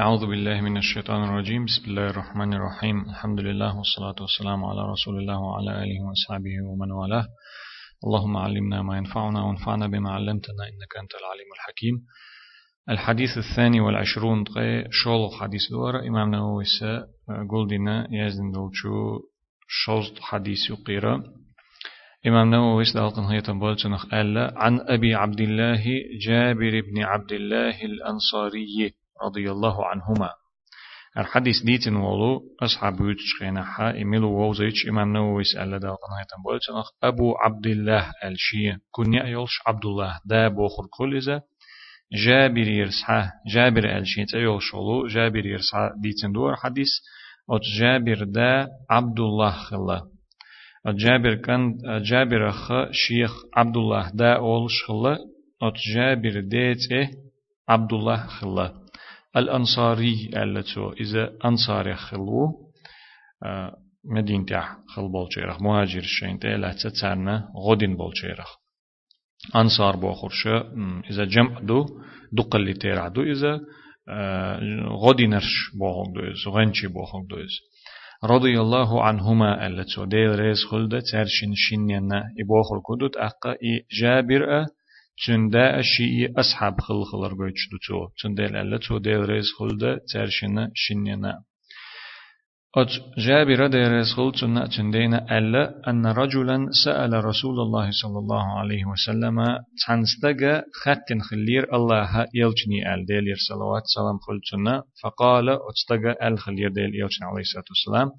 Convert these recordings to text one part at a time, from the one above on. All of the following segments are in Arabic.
أعوذ بالله من الشيطان الرجيم. بسم الله الرحمن الرحيم. الحمد لله والصلاة والسلام على رسول الله وعلى آله وأصحابه ومن والاه. اللهم علمنا ما ينفعنا وانفعنا بما علمتنا إنك أنت العليم الحكيم. الحديث الثاني والعشرون دقي شول حديث دور إمام نووي قلدنا يزن دولشو شوز حديث يقيرا. إمام نووي دالقن هي تنبولتنخ ألا عن أبي عبد الله جابر بن عبد الله الأنصاري. رضي الله عنهما. الحديث ديتن ولو أصحاب يتشخينا حا إميلو ووزيش إمام نووي سأل دا قنايتن بولتنخ أبو عبد الله الشي كنيا يولش عبد الله دا بوخر كل إذا جابر يرسحة جابر الشي تأيول شولو جابر يرسحة ديتن دور حديث أت جابر دا عبد الله خلا جابر كان جابر خ شيخ عبد الله دا أول شخلا أت جابر ديت إيه عبد الله خلا الأنصاري ألتو. إذا أنصار خلو آه، مدينة خل بولشيرخ مهاجر شين تيلا تتسارنا غدين بولشيرخ أنصار بوخرش إذا جمع دو دقل اللي تيرع دو. إذا آه، غدينرش بوخر دو. إذا غنشي بوخر دو. إذا رضي الله عنهما ألتو. ديل ريز خلدة ترشين شنينا إبوخر كدوت أقا جابر تندا أشي أصحاب خل خلر بيتش دوتو تندا لألا تو ديل ريز خلدا ترشنا شنينا أت جابر ديل ريز خل تنا تندينا ألا أن رجلا سأل رسول الله صلى الله عليه وسلم تنستجا خاتن خلير الله يلجني أل ديل صلوات سلام خلتنا فقال أتستجا الخلير ديل يلجني عليه الصلاة والسلام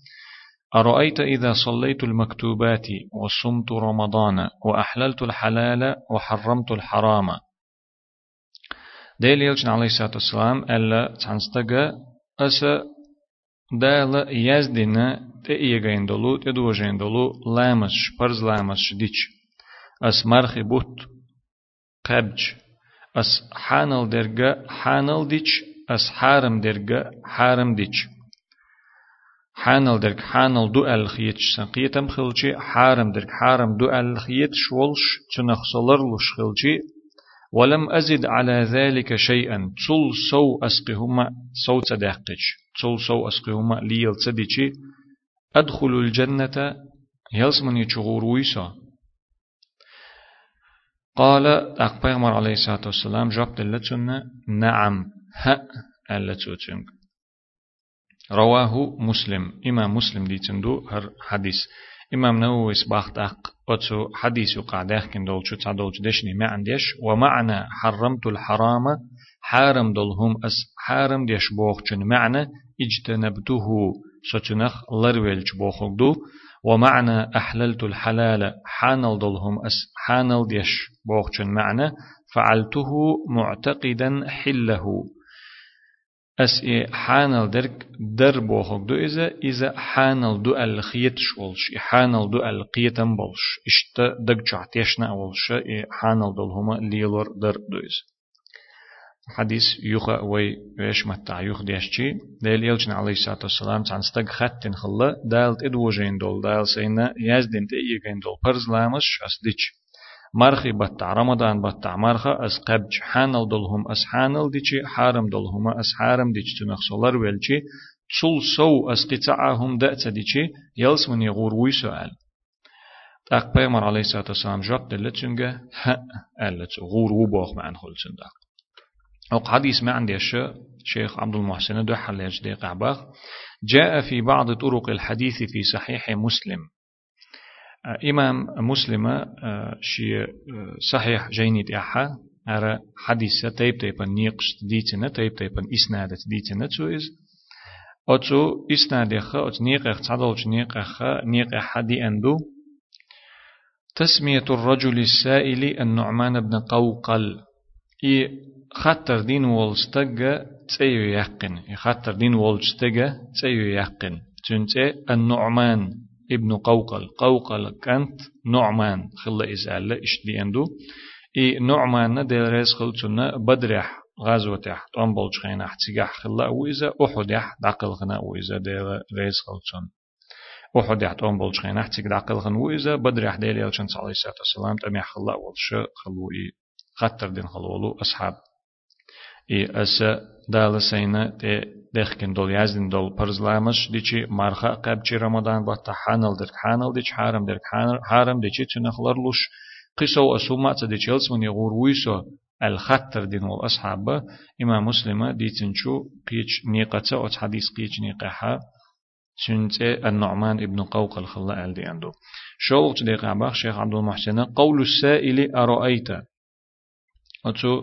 أرأيت إذا صليت المكتوبات وصمت رمضان وأحللت الحلال وحرمت الحرام؟ ديل يلجن عليه الصلاة والسلام ألا تنستقى أسا دال يزدنا تأيغين دولو تدوجين دولو لامش برز لامش ديش أس مرخي بوت قبج. أس حانل درجة حانل ديش أس حارم درجة حارم ديش حانل درك حانل دو الخيت سنقيتم خلشي حارم درك حارم دو الخيت شولش تنخ لش خلشي ولم أزد على ذلك شيئا. تل سو أسقهما سو تدقج تل سو أسقهما ليل تديشي أدخل الجنة. يلزمني يشغور ويسا. قال أقبيغمر عليه الصلاة والسلام جاب دلتنا نعم ها ألتوتنك رواه مسلم. إمام مسلم دي تندو هر حديث. إمام نووي سباخت أق أتسو حديث يقع داخل دول شو تعدول دشني ما عنديش ومعنى حرمت الحرام حارم دولهم أس حارم ديش بوخ چون معنى اجتنبته سچنخ لرويل بوخ دو. ومعنى أحللت الحلال حانل دولهم أس حانل ديش بوخ چون معنى. فعلته معتقدا حله. أس إيه حانل درك در بوخك دو إذا إذا حانل دو الخيت شولش حانل دو القيتم بولش إشتا دق جعتيشنا أولش إيه حانل دول هما ليلور در دو إذا. حديث يوخا وي ويش متع يوخ ديشتي ديل يلجن عليه الصلاة والسلام تان ستق خطن خلا دالت إدوجين دول دال سينا يزدين تأيجين دول برز لامش أسديش مرخي بتع رمضان بتع مرخة أس قبج حانل دلهم أس حانل ديشي حارم دلهم أس حارم ديش تنخ سولر ويلشي تول سو أس قطعهم دأت ديشي يلس من يغور وي سؤال تاق بيمر عليه الصلاة والسلام جاب دلتشنجا ها قالت غور وبوخ معن خلصن داق أو حديث ما عندي الشيء شيخ عبد المحسن دو حل يجديق عباغ جاء في بعض طرق الحديث في صحيح مسلم. إمام مسلم آه، شي آه، صحيح جينيت إحا أرى حديثة تيب تيبا نيقش ديتنا تيب تيبا إسنادة ديتنا تسويز أتو إسناد خا أت نيق إخ تعدلش نيق إخ نيق حدي أندو تسمية الرجل السائل النعمان بن قوقل. إي خطر دين والستجا تسيو يقن. خطر دين والستجا تسيو يقن. تنتي النعمان ابن قوقل. قوقل كانت نعمان. خلا إزالة إشتلي أندو؟ إي نعمان ديل ريز خلتنا بدرح غزوة تحت أنبول خينا احتجاح خلا وإذا أحد يح. دقل خنا وإذا ديل ريز خلتن أحد يحت أنبول خينا احتج دقل خن وإذا بدرح ديل يلشن صلى الله عليه وسلم. تمي خلا والش خلوي خطر دين خلولو أصحاب. إي أسا دال سينا تي دخكن دول يازدن دول پرزلامش ديچي مرخا قبچي رمضان بطا حانل درك حانل ديچ حارم درك حارم ديچي تنخلر لش قصو أسوما تديچ يلسمن يغور ويسو الخطر دين والأصحاب إمام مسلم ديتنشو قيش نيقة أو حديث قيش نيقة سنت النعمان ابن قوق الخلاء الدي عنده شو دقيقة باخ شيخ عبد المحسن قول السائل أرأيت أتو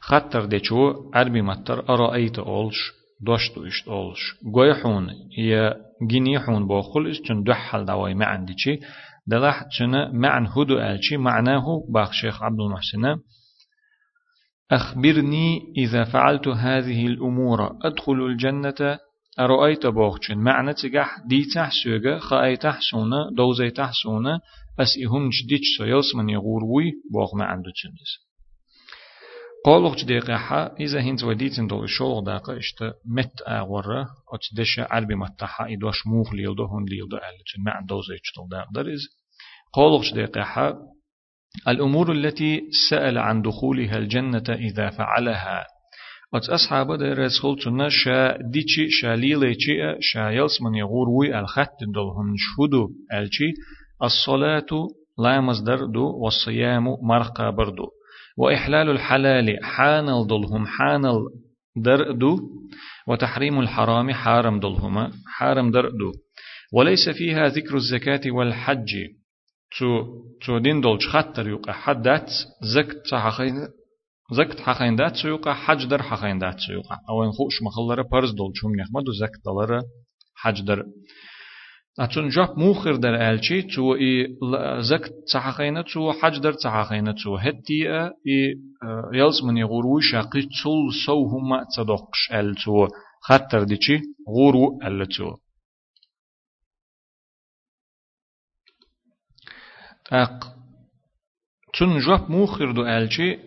خطر دي شو عربي متر أرأيت أولش دوشتو إشت أولش قويحون هي جنيحون بوخل استن دحل دواي معن ديشي دلح تشنا معن هدو ألشي معناه باخ شيخ عبد المحسن أخبرني إذا فعلت هذه الأمور أدخل الجنة أرأيت بوخشن معنى تجح دي تحسوغا خاي تحسونا دوزي تحسونا أس إهم جديش سيلس من يغوروي بوخ ما عنده تشندس قالوخ دقيقة إذا هنت وديتن دول الشغل داقة إشت مت أغورة أتدش عربي متحا إدوش موخ ليلدو هون ليلدو أهلتن ما عنده دوزي تشتل داق درز قالوخ دقيقة الأمور التي سأل عن دخولها الجنة إذا فعلها أت أصحاب ده رسول تنا شا ديشي شا ليليشي شا يلس من يغوروي الخط دلهم شهدو الشي الصلاة لا مصدر دو والصيام مرقى بردو وإحلال الحلال حانل دلهم حانل دردو وتحريم الحرام حارم دلهما حارم دردو وليس فيها ذكر الزكاة والحج. تو تو دين دولش خطر يقع حدات زكت صحخين زكت حخين دات سيوقع حج در حخين دات سيوقع. أو ان خوش مخلره پرز دولشم يحمد زكت دلره حج در. أتون جاب موخر در ألشي تو إي زكت صحخينة تو حج در صحخينة تو هتي إي يلز من يغورو شاقي تول سو هما تصدقش أل تو خطر ديشي غورو أل تو أق تنجب موخر دو ألشي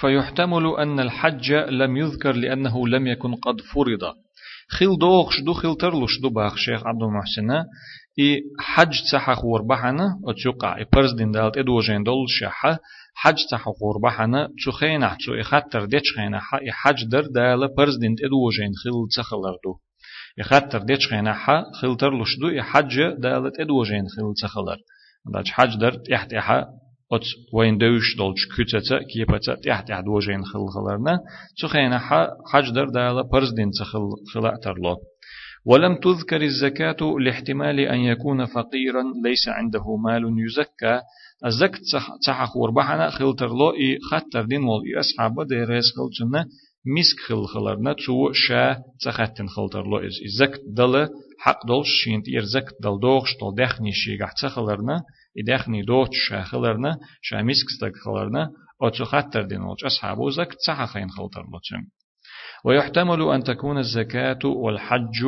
فيحتمل أن الحج لم يذكر لأنه لم يكن قد فرض خيل دوخش دو خيل ترلوش دو باخ شيخ عبد المحسن إي حج تسحق وربحنا أتوقع إي برز دين دالت إدو جين دول شحة حج تسحق وربحنا تخينا تو إخطر ديش خينا إي حج در دال برز دين إدو جين خيل تسخلر دو إخطر ديش خينا خيل ترلوش دو إي حج دالت إدو جين خيل تسخلر داش حج در يحت إحا أت وين دوش دولش كتتا كيبتا تحت تحت وجين خل خلرنا تخينا حج در دالا برز دين تخل خلا ترلو ولم تذكر الزكاة لاحتمال أن يكون فقيرا ليس عنده مال يزكى الزكاة صح وربحنا خل ترلو إي خطر دين وال إي أصحاب ديريس خلتنا مسك خل خلرنا تو شا تخاتن خل ترلو إز الزكاة دل حق دولش شينت إير زكاة دل دوغش دل دخني شيغح تخلرنا إدخني دوت شاخلرنا شاميسكستك خلرنا أتو خطر دين وش أصحابو زك تسحخين خلطر لتشم ويحتمل أن تكون الزكاة والحج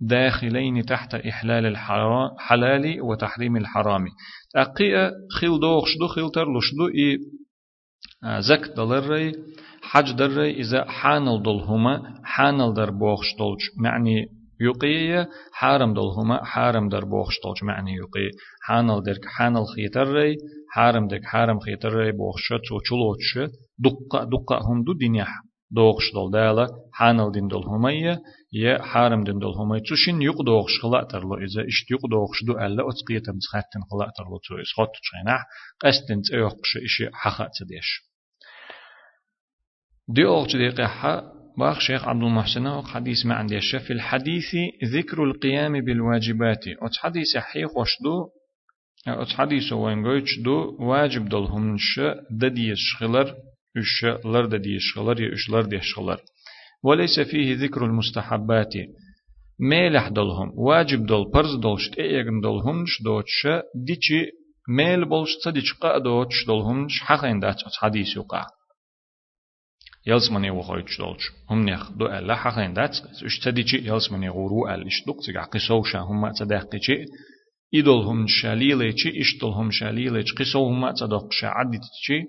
داخلين تحت إحلال الحلال وتحريم الحرام. أقيا خيل دوخش دو خيل ترلش دو إي زك دلري حج دري إذا حانل دلهما حانل در بوخش دلش. معني يقي حارم دلهما حارم در بوخش دلش معني يقي حانل درك حانل خيتري حارم درك حارم خيتري بوخشة توچلوچ دقة دقة هم دو دنيا دوغش دل دالا حانل دين دل همية يا حارم دين دل همية. تشين يق دوغش خلا ترلو إذا إشت يق دوغش دو ألا أتقية تمسخاتن خلا ترلو تو إس خط تشينح قستن تأيقش إشي حخات تديش. دي أوغش دي قحة باخ شيخ عبد المحسن حديث ما عندي في الحديث ذكر القيام بالواجبات. أت حديث حيخ وشدو أت حديث وين قويتش دو؟ واجب دلهم نش دديش خلر إش لر دديش خلر إش لر ديش خلر وليس فيه ذكر المستحبات. ميلح دلهم واجب دل برز دلش تأيغن دلهمش دوتش ديشي ميل بولش تديش قا دوتش دلهمش حقين دات. حديث يقع. يلزمني وخويتش دولش هم نخ دو ألا حقين دات إش تديشي يلزمني غورو أل إش دوك تيغا قصوشا هم تدقيشي إدولهم شاليليتشي إشتولهم شاليليتش قصوهم تصدق شعدتشي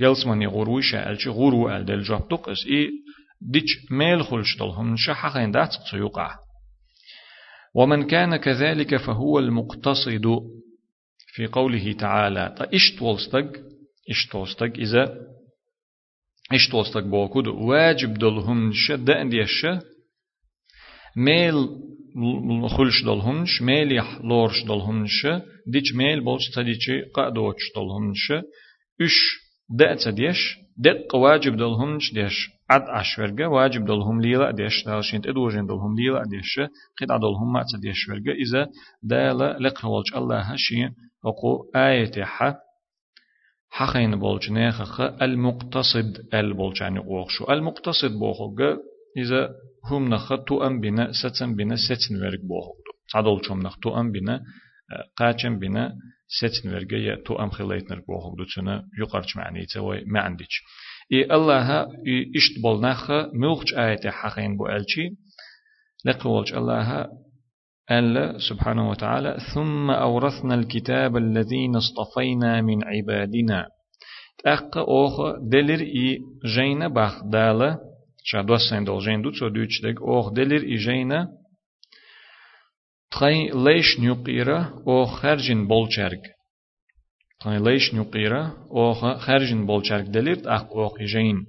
يلسمني غرويشا ألشي غرو أل دل جابتوق إس إي ديش ميل خلشتولهم شحقين دات تيوقع ومن كان كذلك فهو المقتصد في قوله تعالى تا إشتولستق إشتولستق إذا إيش توستك بوكود. واجب دلهم ش دأن ديش ميل خلش دلهمش ميل يح لورش دلهمش ديش ميل بولش تديش قأدوش دلهمش إش دأت ديش دق واجب دلهمش ديش. عد أشورجا واجب دلهم ليلا ديش. دالشين تدوجين دلهم ليلا ديش. قد عدلهم ما ديش ورجا إذا دال لقولش الله شين وقو آية حق حقين بولج نيخخ المقتصد البولج يعني قوخشو المقتصد بوخوغ إذا هم نخ تو أم بنا ستن بنا ستن ورق بوخوغ تعدل شوم نخ تو أم بنا قاچن بنا ستن ورق يا تو أم خليت نرق بوخوغ دو تسنا يقرش معني تسوي ما عنديش إي الله إشت بول نخ ملخش آية حقين بو ألشي لقولش الله ألا سبحانه وتعالى ثم أورثنا الكتاب الذين اصطفينا من عبادنا. تأق أوخ دلر إي جينا باخ دالا شا دوسين دول جين دو تسو دوش دك أوخ دلر إي جينا تخي ليش نيقيرا أوخ خرجين بولشارك تخي ليش نيقيرا أوخ خرجين بولشارك دلر تأق أوخ جين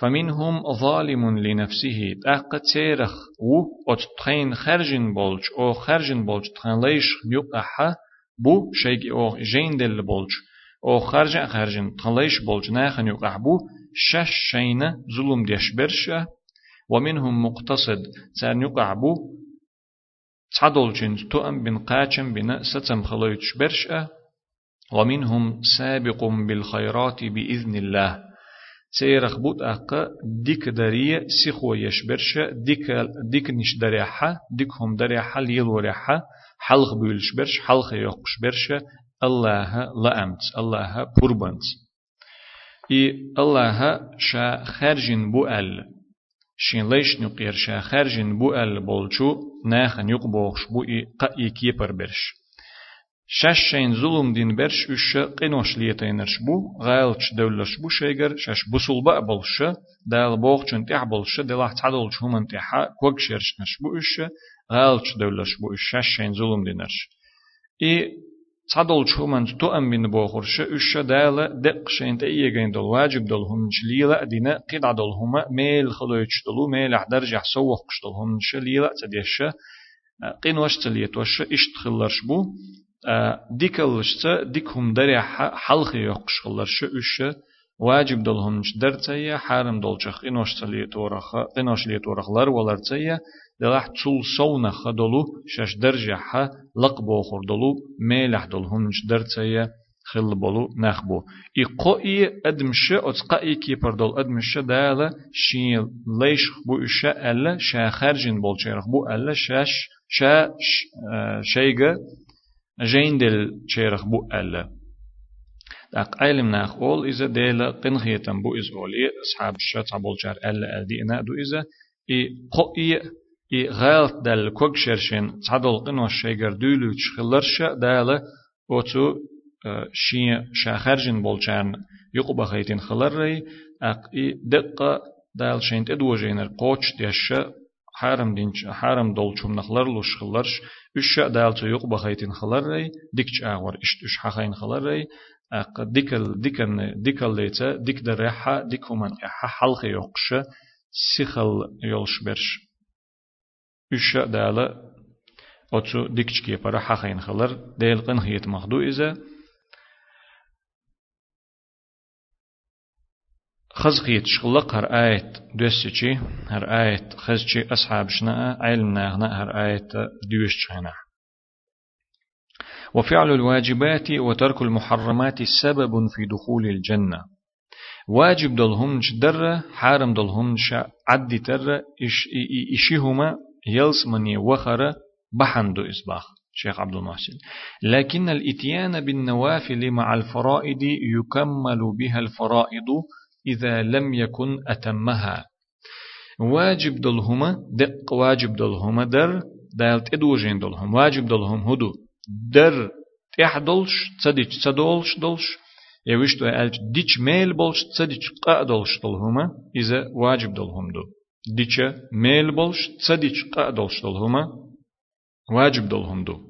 فمنهم ظالم لنفسه. تأق تيرخ و أتتخين خرجن بولج أو خرجن بولج تخين ليش يقع بو شيء أو جين دل بولج. أو خرجن خرجن تخين ليش بولج ناخن يقع بو شش شين ظلم ديش برشة. ومنهم مقتصد تان يقع بو تعدل تو أم بن قاچم بنا ستم خلويتش برشة. ومنهم سابق بالخيرات بإذن الله. سيرخ بوت أقا ديك دارية سيخو يشبرش ديك ديك نش دريحة ديك هم دريحة ليل وريحة حلق بيلش برش حلق يقش برش الله لأمت الله بربنت إي الله شا خرجن بو أل. شين ليش نقير شا خرجن بو أل بولشو ناخن يقبوخش بو إي قا كيبر برش. شين ظلم دين برش وش قنوش ليتينرش بو غايلش دولش بو شيغر شش بوصل بقى بلش دال بوخشن تح بلش دلح تعدلش هم انتحا كوك شيرشنش بو وش غايلش دولش بو شين ظلم دينرش اي تعدلش هم تو ام بين بوخرش وش دال دق شين تيجين دول واجب دول هم ليلا دينا قد عدل هم ميل خلويتش دلو ميل احدرجح سوق قشتل هم ليلا تديش قنوش تليتوش اشتخلرش بو ديكلشتا ديكهم دري حلقي يقش خلرش üş واجب دولهم درتيا حارم دولچخ إنوش تلي تورخ إنوش لي تورخلر ولرتيا دلح تول سونا خدلو شش درجة ح لقبو خردلو ميلح دولهم درتيا خل بولو نخبو إي قوي أدمش أتقائي كي بردول أدمش دالة شين ليش بو إشاء ألا شا خارجين بول شيرخ بو ألا شاش شا شيغا جين دل شيرخ ألا داق علم ناخ أول إذا ديلا قنخيتم بو إز أولي أصحاب الشات عبول جار ألا أدي إنا دو إذا إي قوئي إي غالت دل كوك شرشين تعدل قنوش شيگر دولو تشخلرش دالا أوتو شي شاخرجن بولچان يقبا خيتين خلري. أق إي دقة دال شينت إدوجينر قوش ديشة حرم دينش حرم دولچوم نخلر لوش خلرش üç dalçı yok bakaytin xalarray dikç ağır iş üç haxayn xalarray أق ديكل ديكن ديكل ليتا ديك دريحة ديكومن إحا حلق يقش سيخل يولش برش. üç دالا أتو ديكش كي برا حقين خلر ديل قن هيت مخدو إذا خزقيت شغلق هر آية دوسيتشي هر آية خزشي أصحاب شنا علمنا هنا هر آية دوش هنا وفعل الواجبات وترك المحرمات سبب في دخول الجنة واجب دلهم در حارم دلهم عد تر إش إشيهما يلس مني وخر بحندو إسباخ شيخ عبد المحسن لكن الإتيان بالنوافل مع الفرائض يكمل بها الفرائض إذا لم يكن أتمها. واجب دلهما دق واجب دلهما در دالت ادوجين دلهم واجب دلهم هدو در تحدلش تصديش تصدولش دلش يوشتو ألج ديش ميل بولش تصديش قا دلش دلهما إذا واجب دلهم دو. ديش ميل بولش تصديش قا دلش دلهما واجب دلهم دو.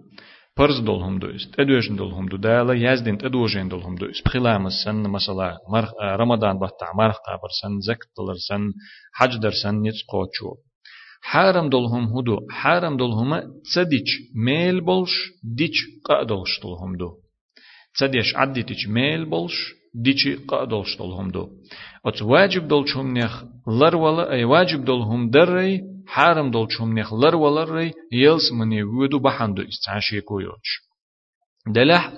فرز دولهم دويس تدوجن دولهم دو دالا يزدين تدوجن دولهم دويس بخلام سن مثلا مرخ رمضان بطع مرخ قابر سن زكت دلر سن حج در سن نيتس قوتشو حارم دولهم هدو حارم دولهم تسديش ميل بولش ديش قادولش دولهم دو تسديش عديتش ميل بولش ديش قادولش دولهم دو ات واجب دولشهم نخ لر ولا اي واجب دولهم دري حارم دولشهم نخ لر ولا ري يلس مني ودو بحندو استعاشي كويوش دلح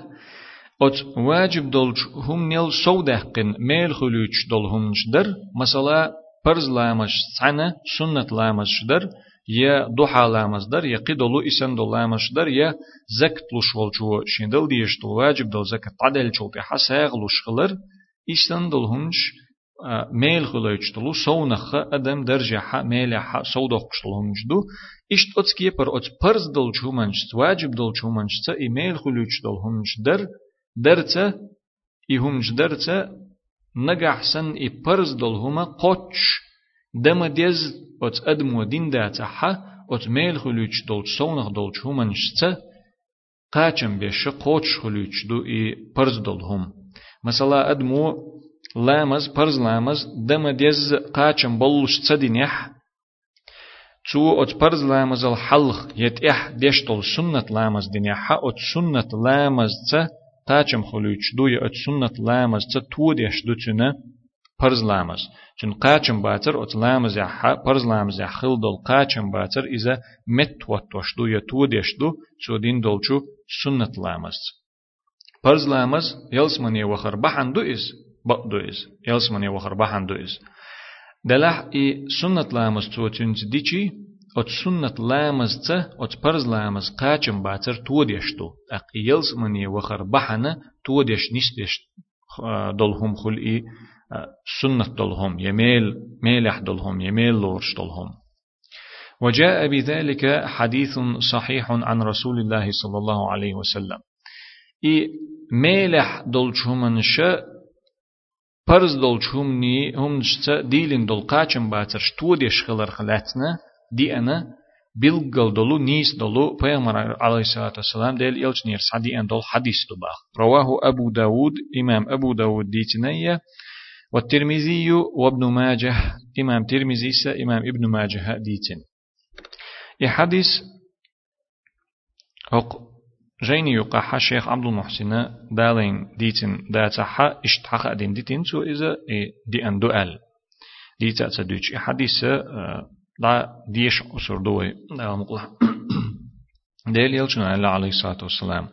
ات واجب دولش هم نيل سودهقن ميل خلوش دولهم در مثلا فرز لامش سنة سنة لامش در يا ضحى لامش در يا قدلو إسن دو لامش در يا زكت لوش والجو شندل ديش دو واجب دو زكت عدل چول بحا ساغ لوش خلر إسن دل هنش ميل خلوش دلو سونخ أدم درجة حا ميل حا سودخ دل هنش دو إشت أتسكي پر أت پرز دل چو منش واجب دل چو منش تا إي ميل خلوش دل هنش در در تا إي هنش در تا نجحسن إي برز دول هما قوتش دم ديز أت أدمو دين دا تحا أت ميل خلوش دول سونغ دول هما نشتا قاچم بيش قوتش خلوش دو إي برز دول هم. مثلا أدمو لامز برز لامز دم ديز قاچم بلوش تصدينيح تو ات برز لامز الحلق يتح بيش دول سنة لامز دينيحا ات سنة لامز تصدينيح تاچم خلوچ دوی ات سنت لامز ت تودیش دوتونه پرز لامز. چون قاچم باتر ات لامز یا پرز لامز یا خل دل قاچم باتر ایزا مت واتوش دوی تودیش دو چو دین دلچو سنت لامز. پرز لامز یلس منی وخر بحن دو بقدو از یلس منی وخر بحن دو از دلح ای سنت لامز تو تنز دیچی ات سنة لامز ت ات پرز لامز قاچم باتر توديشتو أق يلس مني وخر بحنا توديش نشتش دلهم خلقي سنة دلهم يميل ميلح دلهم يميل لورش دلهم وجاء بذلك حديث صحيح عن رسول الله صلى الله عليه وسلم. إي ميلح دلشومن شا پرز دلشومني هم نشتا ديلين دل قاچم باتر شتوديش خلر خلاتنا دي أنا بيلقل دلو نيس دلو پیغمبر عليه الصلاة والسلام ديل يلش نير سعدي أن دل حديث دباخ رواه أبو داود إمام أبو داود ديتنية والترمذي وابن ماجه إمام ترمذي إمام ابن ماجه ديتن حديث هق جيني يقع الشيخ عبد المحسن دالين ديتن داتحا اشتحق أدين ديتن سو إذا دي أن دؤال ديتا تدوش حديث لا ديش أسر دوي. ديل يلشنا الله عليه الصلاة والسلام.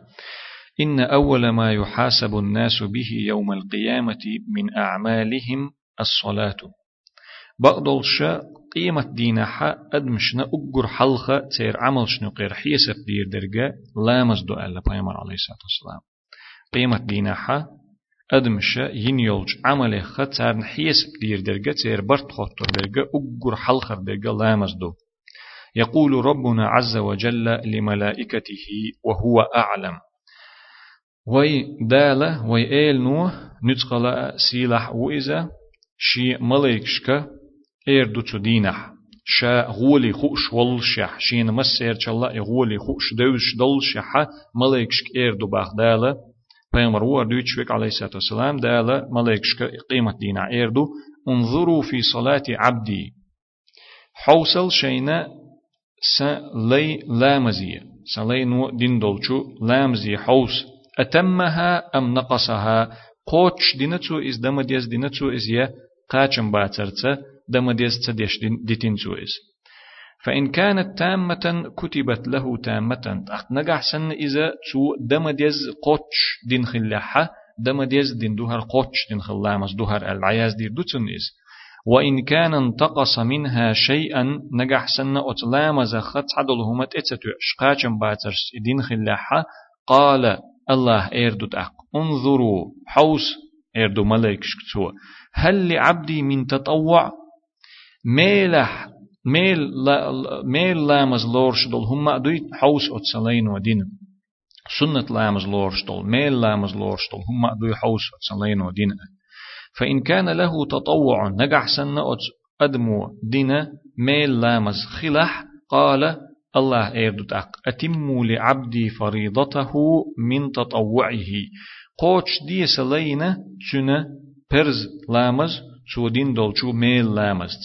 إن أول ما يحاسب الناس به يوم القيامة من أعمالهم الصلاة. بقدل شا قيمة دينها أدمشنا أجر حلقة تير عمل شنو قير حيسب دير درجة لا مزدو ألا بيامر عليه الصلاة والسلام. قيمة دينها أدمشا ينيولج عمل خطر نحيس دير درجة تير برت خطر درجة أجر حلخر درجة لامز دو يقول ربنا عز وجل لملائكته وهو أعلم. وي دالة وي إيل نو نتقل سيلح وإذا شي ملائكشك إير دوتو دينح شا غولي خوش والشح شين مسير چلا غولي خوش دوش دلشح ملائكشك إير دو باخ دالة پیغمبر و دوچ عليه الصلاة والسلام دالا ملائكشك قيمة دينا إردو انظروا في صلاة عبدي حوصل شينا سلي لامزية سلي نو دين دولچو لامزي حوس أتمها أم نقصها قوتش دينتو إز دمديز دينتو إز يا قاچم باترتا دمديز تديش ديتنتو إز فإن كانت تامة كتبت له تامة. نجح سن إذا تو دم ديز قوتش دين خلاحة دم ديز دين دوهر قوتش دين خلامس دوهر العياز دير دوتن إز. وإن كان انتقص منها شيئا نجح سن أتلام زخت عدلهما تتتو شقاچم باترس دين خلاحة. قال الله إردو أق انظروا حوس إردو ملك شكتو هل لعبدي من تطوع؟ ميلح ميل لا ميل لامز لورش دول هم دوي حوس أتسلين ودين. سنة لامز لورش دول ميل لامز لورش دول هم دوي حوس أتسلين ودين. فإن كان له تطوع نجح سنة أدمو دين ميل لامز خلح قال الله إيردت أق. أتموا لعبدي فريضته من تطوعه. قوش دي سلينا تنا برز لامز شو دين دولشو ميل لامز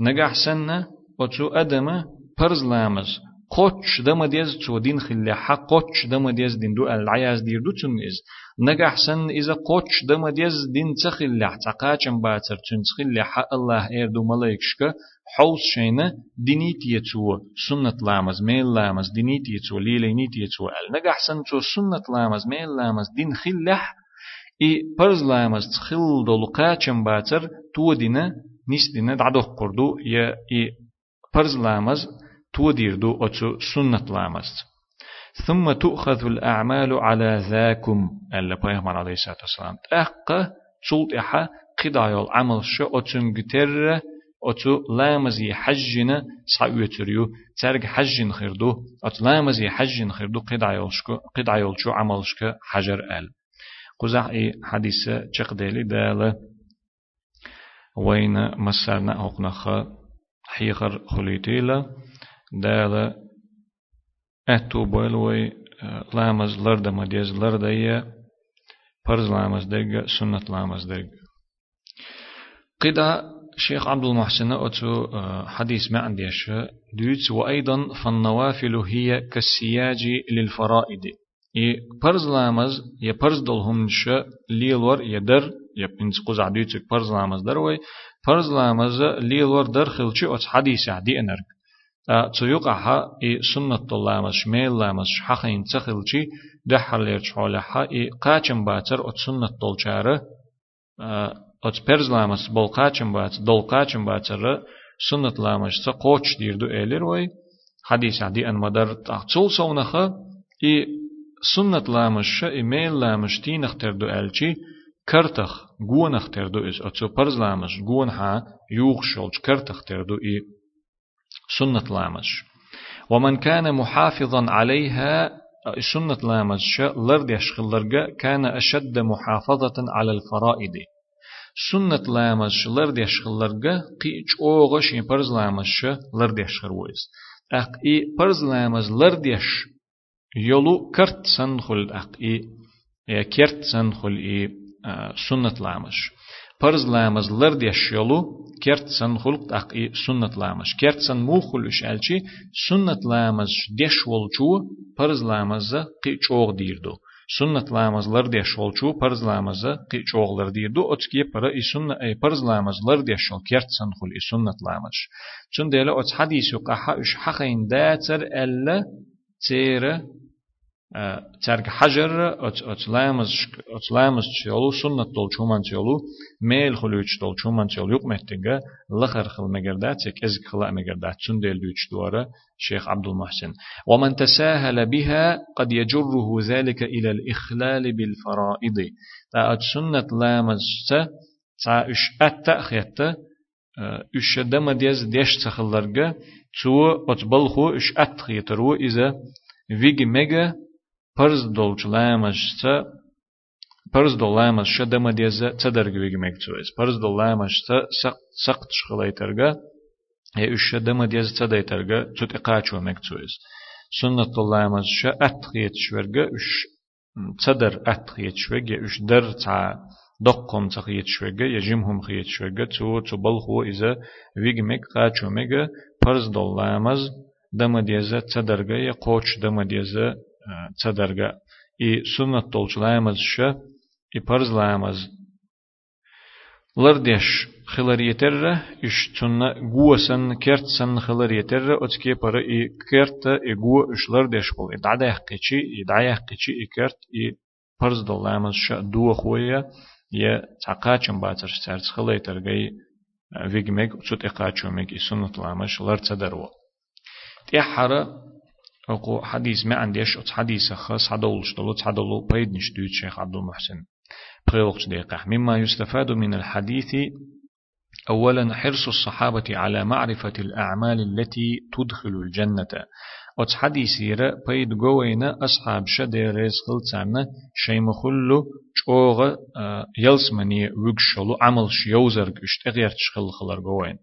نجح سنة وتشو أدم برز لامز. قوتش دم ديز تو دين خليحة قوتش دم ديز دين دو العياز دير دو تنز نجح سن إذا قوتش دم ديز دين تخليح تقاچم باتر تن تخليحة الله إردو ملايكشك حوز شينا دينيتي تو سنة لامز ميل لامز دينيتي تو ليلينيتي تو نجح سن تو سنة لامز ميل لامز دين خليح إي برز لامز تخل دول باتر تو دينا نيس دينا دعدو قردو يا إي برز لامز تودير دو أتسو سنة لامست ثم تؤخذ الأعمال على ذاكم. ألا بيغمر عليه الصلاة والسلام. أقا سلط إحا قدايا العمل شو أتسن قتر أتو لامزي حجنا سعويتريو ترق حجن خيردو أت لامزي حجن خيردو شو عمل شو حجر أل. قزح إي حديثة چقدالي دالة. وين مسرنا أقنخ حيخر خليتيلا دالا أتو بويلوي لامز لرد مديز لردية فرز لامز دق سنة لامز دق قدا شيخ عبد المحسن أتو حديث ما عنديش دوت وأيضا فالنوافل هي كالسياج للفرائد. ليلور يدر يا بنت قزع دوتك فرز لامز دروي فرز لامز ليلور در خلشي أت حديث عدي أنرك تيوقع إي سنة الله مش ميل الله مش حقين تخلشي دحر ليرش حولها إي قاچم باتر أت سنة دولچاره أت پرز لامس بول قاچم باتر دول قاچم باتر سنة لامش تقوش ديردو إيلر وي حديث عدي أن مدر تقصول سونخ إي سنة لامش إي ميل لامش تينخ تردو ألشي كرتخ گونخ تردو إز أتسو پرز لامش گونها يوغ شولش كرتخ تردو إي سنة لامش ومن كان محافظا عليها سنة لامش لرد يشخلرق كان أشد محافظة على الفرائض سنة لامش لرد يشخلرق قيج أوغش يبرز لامش لرد يشخرويز أق إي برز لامز لرد يش يلو كرت سنخل أق إي كرت سنخل إي سنة لامش فرز لامز لرد يشيلو كرت سن خلق أقي سنة لامش كرت سن مو خلش ألشي سنة لامز ديش ولچو فرز لامز قي چوغ ديردو سنة لامز لر ديش ولچو فرز لامز قي چوغ لر ديردو أتكي برا إي سنة أي فرز لامز لر ديش ول كرت سن خل إي سنة لامش چون ديلا أت حديث قحا إش حقين داتر ألا تيرا ترك حجر أتلامز تشيلو سنة تول شومان تشيلو ميل خلوش تول شومان تشيلو يق مهتنجا لخر خل مجردات سك إزك خلا مجردات سندل دوش دوارة شيخ عبد المحسن ومن تساهل بها قد يجره ذلك إلى الإخلال بالفرائض تا سنة لامز تا تا إش أتا خيتا إش دم ديز ديش تخلرجا تو أتبلخو إش أت خيترو إذا ويجي ميجا پرز دولچ لامش تا پرز دول لامش شدما ديزا تدرگ ويجي مكتوز پرز دول لامش تا سقط سقط شخلايترغا هي اش شدما ديزا تدايترغا تut اقاچو مكتوز سنة الله لامش شا اتخيت شورغا اش تدر اتخيت شورغا اش در تا دقم تخيت شورغا يجمهم خيت شورغا تو تو بلخو إذا ويجي مك قاچو ميجا پرز دول لامز دما ديزا تدرغا يا قوچ دما ديزا تدرجة إي سنة طولش لامز شا إي برز لامز لرديش خلر يتر إش تنا جوا سن كرت سن خلر يتر أتكي برا إي كرت إي جوا إش لرديش بول يحقيشي إي دعا يحقيشي إي كرت إي برز دول لامز شا دو خويا يا تعقاچم باتر سرت خلر يتر جاي فيجمك تشوت إقاچومك إي سنة لامش لر تدروا تيحرا أقو حديث ما عنديش أت حديث خاص حدولش دولت حدولو بيد نشدوت شيخ عبد المحسن بغيوقت دقيقة مما يستفاد من الحديث أولا حرص الصحابة على معرفة الأعمال التي تدخل الجنة أت حديثيرة بيد قوينا أصحاب شدي ريز خلتانا شي مخلو شوغ يلسمني وكشلو عمل شيوزر كشت أغير تشخل خلر قوين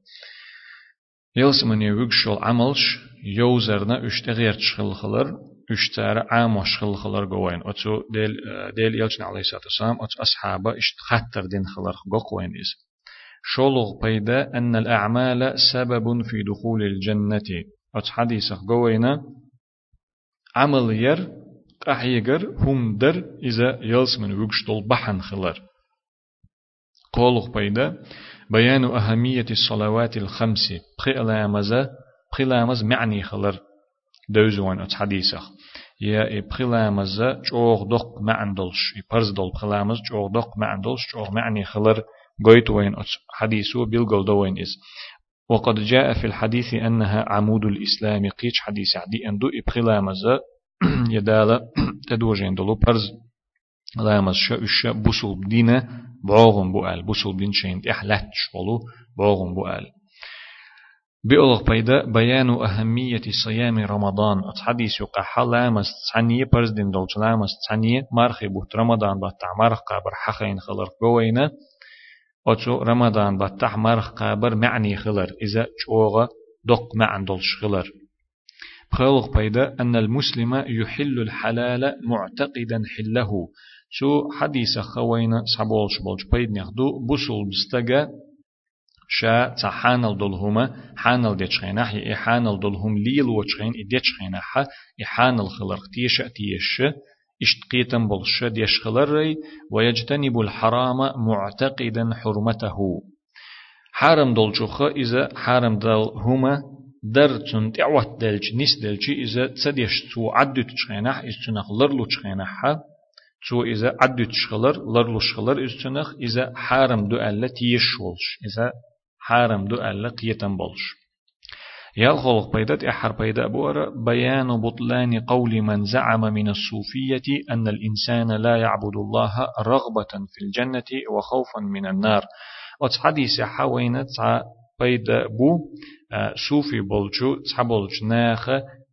يلس من يوكشل عملش يوزرنا اشتغير تشخل خلر اشتار عام شخل خلر قوين اتو ديل ديل يلشن عليه الصلاة والسلام اتو أصحابه اشت خطر دين خلر قوين إز شولغ بيدا أن الأعمال سبب في دخول الجنة اتو حديث قوينا عمل ير قحيقر هم در إذا يلس من بيدا بيان أهمية الصلوات الخمس. بخلامز بخلامز معني خلر. دوزوان ات حديثة. يا بخلامز جوغ دق معندلش يبرز دول بخلامز جوغ دق معندلش جوغ معني خلر. قويت وين ات حديثو بيلقل دوين إز. وقد جاء في الحديث أنها عمود الإسلام. قيش حديث عدي أندو إبخلامز يدال تدوجين دلو. برز لامز شا إشا بوصل بدينة بعوغم بؤال بوصل بدين شين إحلاتش ولو بعوغم بؤال بيولغ بيدا بيان أهمية صيام رمضان أتحديث يقع لامز تعني برز دين دول لامز تعني مارخي بوت رمضان بطع مارخ قابر حخين خلر قوينة أتو رمضان بطع مارخ قابر معني خلر إذا جوغة دق معن دولش خلر بخلق بيدا أن المسلم يحل الحلال معتقدا حله شو حديث خوينا سبول شبول بيد نخدو بسول بستجا شا تحانل دلهما حانل ديتشخينا هي حانل دلهم ليل وتشخين ديتشخينا ح حانل خلق تيش تيش. اشتقيتن بلش ديش خلري ويجتنب الحرام معتقدا حرمته. حرم دلجوخ إذا حرم دل هما در تون تعوت دلج نس دلج إذا تسديش تو عدت تشخينا إذا تشخينا تو إذا عدت شخلر لرلو شخلر إذا تنخ إذا حرم دو ألا تيش إذا حارم دو ألا قيتن بولش يال خلق بيدت إحر بيدا بور بيان بطلان قول من زعم من الصوفية أن الإنسان لا يعبد الله رغبة في الجنة وخوفا من النار وتحديث حوين تع بيدا بو صوفي بولشو تحبولش ناخ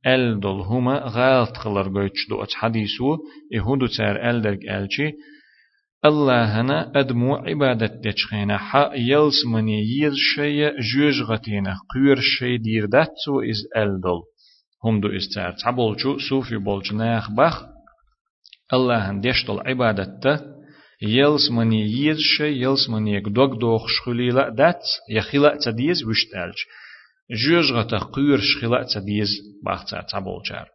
ال دول هما غالط خلر قويتش دو اتحديثو يهودو تار ال درق الشي الله هنا أدمو عبادة دچخينا حا يلس مني يز شيء جوج غتينا قير شيء دير داتسو إز ألدل هم دو استعر تعبولچو صوفي بولج ناخ بخ الله هن ديشتل عبادة يلس مني يز شيء يلس مني يقدوك دوخ شخليلا دات يخيلا تديز وشتالج جوج غتا قير شخيلا تديز باخ تعبولچار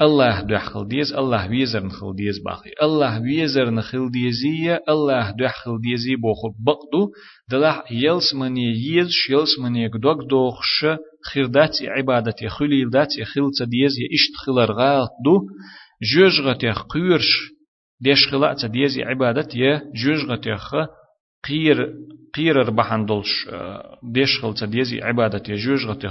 الله دخل ديز الله ويزر نخل ديز باقي الله ويزر نخل ديزية الله دخل ديزي بوخل بقدو دلح يلس مني يز شيلس مني قدوك دوخش خيردات عبادتي خليل دات خلت ديز يشت خلر غالت دو جوجغت قيرش ديش خلات ديز عبادت يه جوجغت قير قير بحندلش ديش خلت ديز عبادت يه جوجغت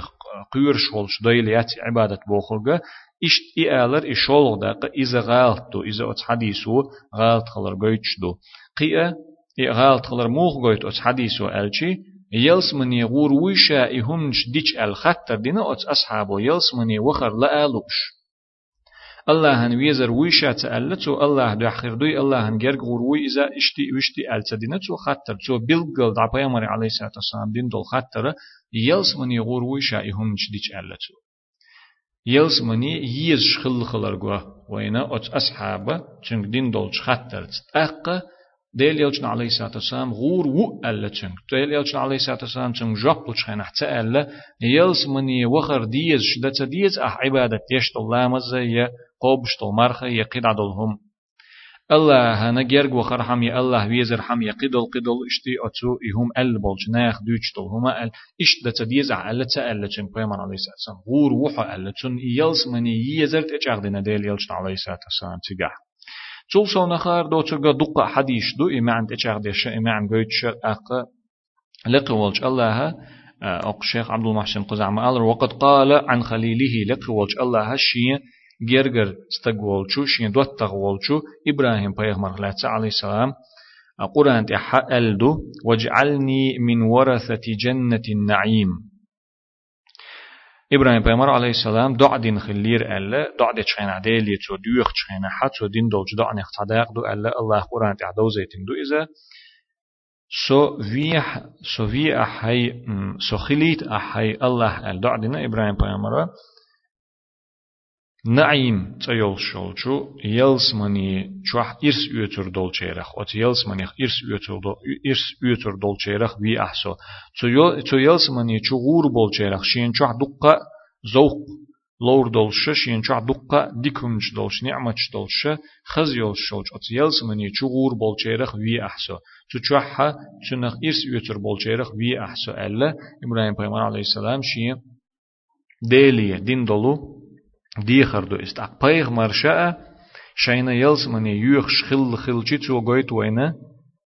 قيرش ولش دايليات عبادت بوخلغا إشت إيالر إشولغ داقة إذا غالتو إذا أتس حديثو غالت خلر قويتشدو قيئة غالت خلر موخ قويت أتس حديثو ألشي يلس من يغور ويشا إهمش ديش الخطر دينا أتس أصحابو يلس من يوخر لآلوش الله هن ويزر ويشا تألتو الله دو أخير دوي الله هن جرق غروي إذا اشتي وشتي ألتدينا تو خطر. تو بلغل دع بيامر عليه الصلاة والسلام دين دول خطر. يلس من يغور ويشا إهمش ديش ألتو يلس مني يز شخل خلر جوا وينا أت أصحابه چنگ دين دول خطر. تأقى ديل يلجن عليه الصلاة والسلام غور و ألا چنگ. ديل يلجن عليه الصلاة والسلام چنگ جاب لچخين حتى ألا يلس مني وخر ديز شدت ديز أح عبادة يشت الله مزة يا قوبشت المرخة يقيد عدلهم الله هنا جرج وخرحم يا الله ويزر حم يقدل قدل اشتي اتو يهم ال بولجناخ دوچتل هما ال اش دتديز على تأل چن پیمان عليه السلام غور وحا ال چن يلس مني يزر تچاغدنا ديل يلچن عليه السلام تيغا تول سو نخار دو تشغا دقة حديش دو إمان تچاغدش إمان قويتش أق لقولج الله أق شيخ عبد المحسن قزعم وقد قال عن خليله لقولج الله الشيء جرجر استقولشو شين دوت تغولشو إبراهيم بيغمر عليه السلام قرآن ألدو واجعلني من ورثة جنة النعيم إبراهيم بيغمر عليه السلام دع دين خلير ألا دع دي تشخين عدالي تو ديوخ تشخين حد تو دين دولج دع نخ دو ألا الله قرآن تحدو زيتين دو إذا سو ويح سو في أحي سو خليت أحي الله الدعدنا إبراهيم بيامرا نعيم تيول شولچو يلس مني چوح إرس يوتر دول چيرخ وت يلس مني إرس يوتر دول إرس يوتر دول چيرخ وي أحسو. تو يل تو يلس مني چو غور بول چيرخ شين چوح دقة زوق لور دولش شين چوح دقة ديكمش دولش نعمتش دولش خز يول شولچ. وت يلس مني چو غور بول چيرخ وي أحسو. تو چوح چنخ إرس يوتر بول چيرخ وي أحسو. ألا إبراهيم پیغمبر عليه السلام شين ديليه دين دولو ديخردو است اق پیغمبر شاء شاینا یلس منی یوخ شخل خلچی تو گویت وینا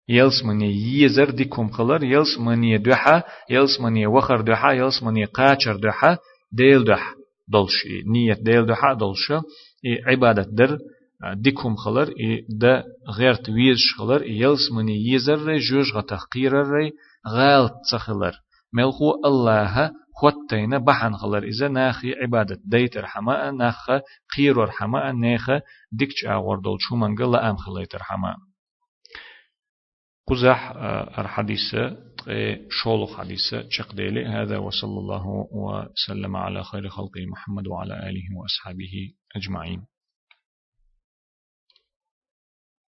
يلس مني يزر ديكم خلر يلس مني دوحة يلس مني وخر دوحة يلس مني قاچر دوحة ديل دوح دلش نية ديل دوحة دلش عبادة در ديكم خلر دا غير تويز خلر يلس مني يزر جوج غتخقير ري غال تخلر ملخو الله خوتينا بحن خلر. إذا ناخي عبادة ديت رحماء ناخ قير رحماء ناخ ديكش آور دول شو منقل أم خليت رحماء قزح الحديث شولو حديث شقديلي هذا وصلى الله وسلم على خير خلقه محمد وعلى آله وأصحابه أجمعين.